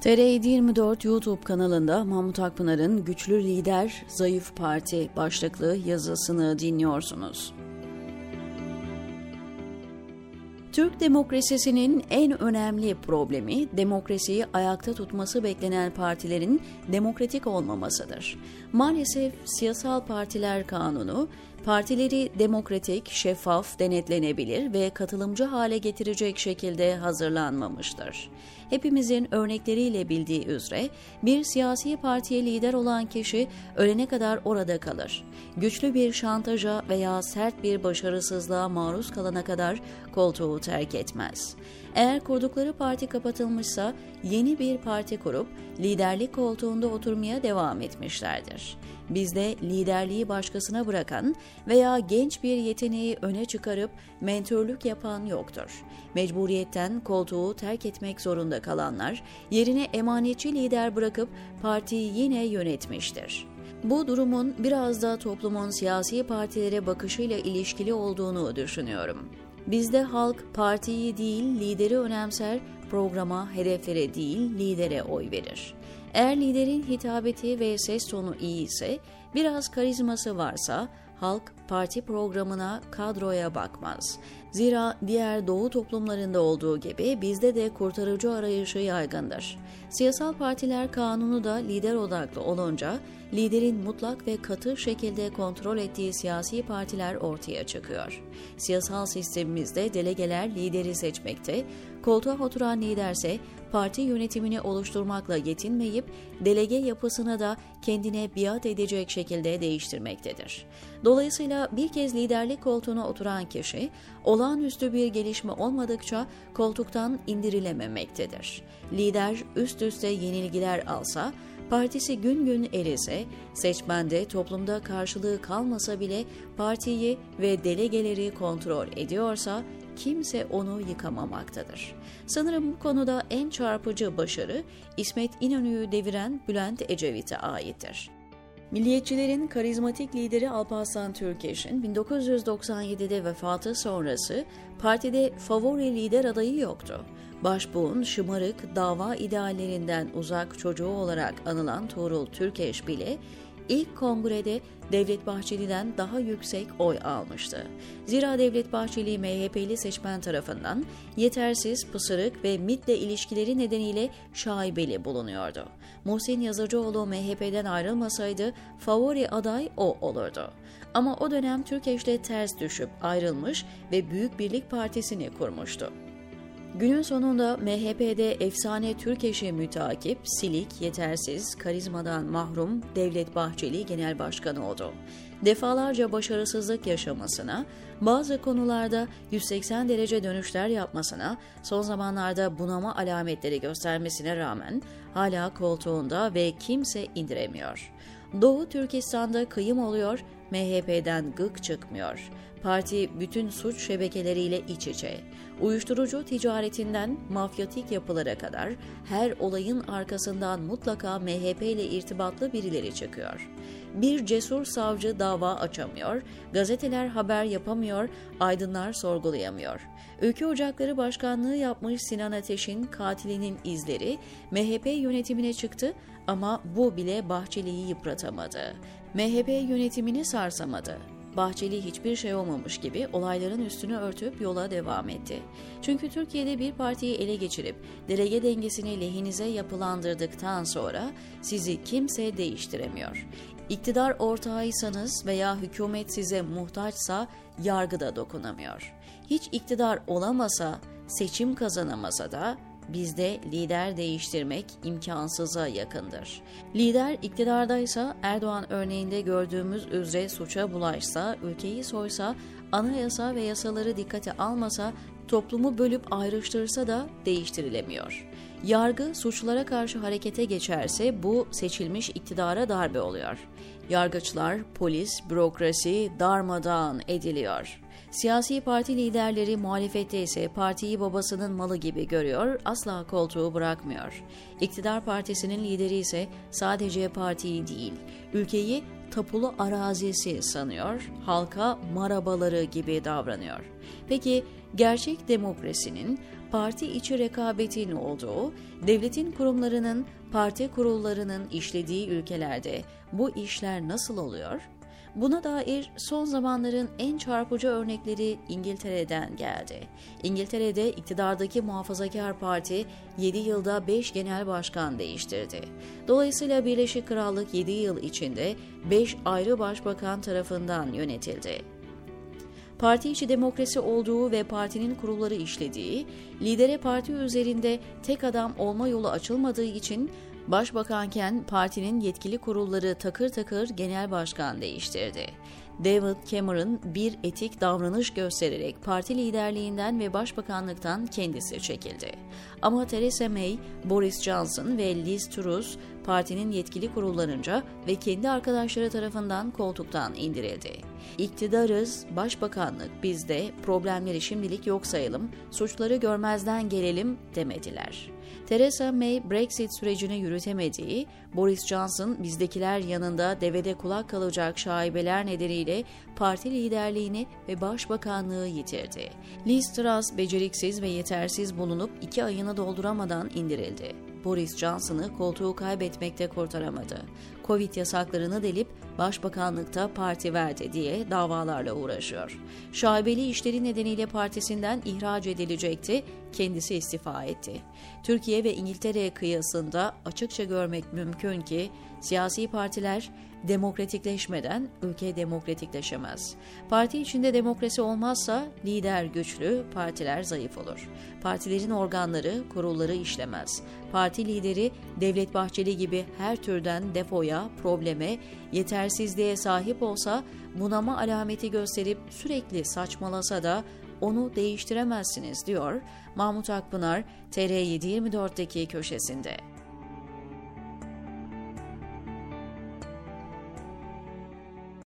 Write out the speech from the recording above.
TR24 YouTube kanalında Mahmut Akpınar'ın Güçlü Lider, Zayıf Parti başlıklı yazısını dinliyorsunuz. Türk demokrasisinin en önemli problemi demokrasiyi ayakta tutması beklenen partilerin demokratik olmamasıdır. Maalesef siyasal partiler kanunu partileri demokratik, şeffaf, denetlenebilir ve katılımcı hale getirecek şekilde hazırlanmamıştır. Hepimizin örnekleriyle bildiği üzere bir siyasi partiye lider olan kişi ölene kadar orada kalır. Güçlü bir şantaja veya sert bir başarısızlığa maruz kalana kadar koltuğu terk etmez. Eğer kurdukları parti kapatılmışsa yeni bir parti kurup liderlik koltuğunda oturmaya devam etmişlerdir. Bizde liderliği başkasına bırakan veya genç bir yeteneği öne çıkarıp mentörlük yapan yoktur. Mecburiyetten koltuğu terk etmek zorunda kalanlar yerine emanetçi lider bırakıp partiyi yine yönetmiştir. Bu durumun biraz da toplumun siyasi partilere bakışıyla ilişkili olduğunu düşünüyorum. Bizde halk partiyi değil lideri önemser, programa, hedeflere değil lidere oy verir. Eğer liderin hitabeti ve ses tonu iyi ise, biraz karizması varsa halk parti programına, kadroya bakmaz. Zira diğer doğu toplumlarında olduğu gibi bizde de kurtarıcı arayışı yaygındır. Siyasal partiler kanunu da lider odaklı olunca liderin mutlak ve katı şekilde kontrol ettiği siyasi partiler ortaya çıkıyor. Siyasal sistemimizde delegeler lideri seçmekte, koltuğa oturan liderse parti yönetimini oluşturmakla yetinmeyip delege yapısını da kendine biat edecek şekilde değiştirmektedir. Dolayısıyla bir kez liderlik koltuğuna oturan kişi olağanüstü bir gelişme olmadıkça koltuktan indirilememektedir. Lider üst üste yenilgiler alsa partisi gün gün erise, seçmende toplumda karşılığı kalmasa bile partiyi ve delegeleri kontrol ediyorsa kimse onu yıkamamaktadır. Sanırım bu konuda en çarpıcı başarı İsmet İnönü'yü deviren Bülent Ecevit'e aittir. Milliyetçilerin karizmatik lideri Alparslan Türkeş'in 1997'de vefatı sonrası partide favori lider adayı yoktu. Başbuğun şımarık, dava ideallerinden uzak çocuğu olarak anılan Tuğrul Türkeş bile ilk kongrede Devlet Bahçeli'den daha yüksek oy almıştı. Zira Devlet Bahçeli MHP'li seçmen tarafından yetersiz, pısırık ve MİT'le ilişkileri nedeniyle şaibeli bulunuyordu. Muhsin Yazıcıoğlu MHP'den ayrılmasaydı favori aday o olurdu. Ama o dönem Türkeş'le ters düşüp ayrılmış ve Büyük Birlik Partisi'ni kurmuştu. Günün sonunda MHP'de efsane Türk eşi mütakip, silik, yetersiz, karizmadan mahrum Devlet Bahçeli genel başkanı oldu. Defalarca başarısızlık yaşamasına, bazı konularda 180 derece dönüşler yapmasına, son zamanlarda bunama alametleri göstermesine rağmen hala koltuğunda ve kimse indiremiyor. Doğu Türkistan'da kıyım oluyor, MHP'den gık çıkmıyor. Parti bütün suç şebekeleriyle iç içe. Uyuşturucu ticaretinden mafyatik yapılara kadar her olayın arkasından mutlaka MHP ile irtibatlı birileri çıkıyor. Bir cesur savcı dava açamıyor, gazeteler haber yapamıyor, aydınlar sorgulayamıyor. Ülke Ocakları Başkanlığı yapmış Sinan Ateş'in katilinin izleri MHP yönetimine çıktı ama bu bile Bahçeli'yi yıpratamadı. MHP yönetimini sarsamadı. Bahçeli hiçbir şey olmamış gibi olayların üstünü örtüp yola devam etti. Çünkü Türkiye'de bir partiyi ele geçirip delege dengesini lehinize yapılandırdıktan sonra sizi kimse değiştiremiyor. İktidar ortağıysanız veya hükümet size muhtaçsa yargıda dokunamıyor. Hiç iktidar olamasa, seçim kazanamasa da bizde lider değiştirmek imkansıza yakındır. Lider iktidardaysa Erdoğan örneğinde gördüğümüz üzere suça bulaşsa, ülkeyi soysa, anayasa ve yasaları dikkate almasa, toplumu bölüp ayrıştırsa da değiştirilemiyor. Yargı suçlara karşı harekete geçerse bu seçilmiş iktidara darbe oluyor. Yargıçlar, polis, bürokrasi darmadağın ediliyor. Siyasi parti liderleri muhalefette ise partiyi babasının malı gibi görüyor, asla koltuğu bırakmıyor. İktidar partisinin lideri ise sadece partiyi değil, ülkeyi tapulu arazisi sanıyor, halka marabaları gibi davranıyor. Peki gerçek demokrasinin parti içi rekabetin olduğu, devletin kurumlarının, parti kurullarının işlediği ülkelerde bu işler nasıl oluyor? Buna dair son zamanların en çarpıcı örnekleri İngiltere'den geldi. İngiltere'de iktidardaki Muhafazakar Parti 7 yılda 5 genel başkan değiştirdi. Dolayısıyla Birleşik Krallık 7 yıl içinde 5 ayrı başbakan tarafından yönetildi parti içi demokrasi olduğu ve partinin kurulları işlediği, lidere parti üzerinde tek adam olma yolu açılmadığı için Başbakanken partinin yetkili kurulları takır takır genel başkan değiştirdi. David Cameron bir etik davranış göstererek parti liderliğinden ve başbakanlıktan kendisi çekildi. Ama Theresa May, Boris Johnson ve Liz Truss partinin yetkili kurullarınca ve kendi arkadaşları tarafından koltuktan indirildi. İktidarız, başbakanlık bizde, problemleri şimdilik yok sayalım, suçları görmezden gelelim demediler. Theresa May Brexit sürecini yürütemediği, Boris Johnson bizdekiler yanında devede kulak kalacak şaibeler nedeniyle parti liderliğini ve başbakanlığı yitirdi. Liz Truss beceriksiz ve yetersiz bulunup iki ayını dolduramadan indirildi. Boris Johnson'ı koltuğu kaybetmekte kurtaramadı. Covid yasaklarını delip başbakanlıkta parti verdi diye davalarla uğraşıyor. Şaibeli işleri nedeniyle partisinden ihraç edilecekti, kendisi istifa etti. Türkiye ve İngiltere kıyasında açıkça görmek mümkün ki siyasi partiler demokratikleşmeden ülke demokratikleşemez. Parti içinde demokrasi olmazsa lider güçlü, partiler zayıf olur. Partilerin organları, kurulları işlemez. Parti lideri Devlet Bahçeli gibi her türden defoya, probleme, yetersizliğe sahip olsa bunama alameti gösterip sürekli saçmalasa da onu değiştiremezsiniz diyor Mahmut Akpınar TR724'deki köşesinde.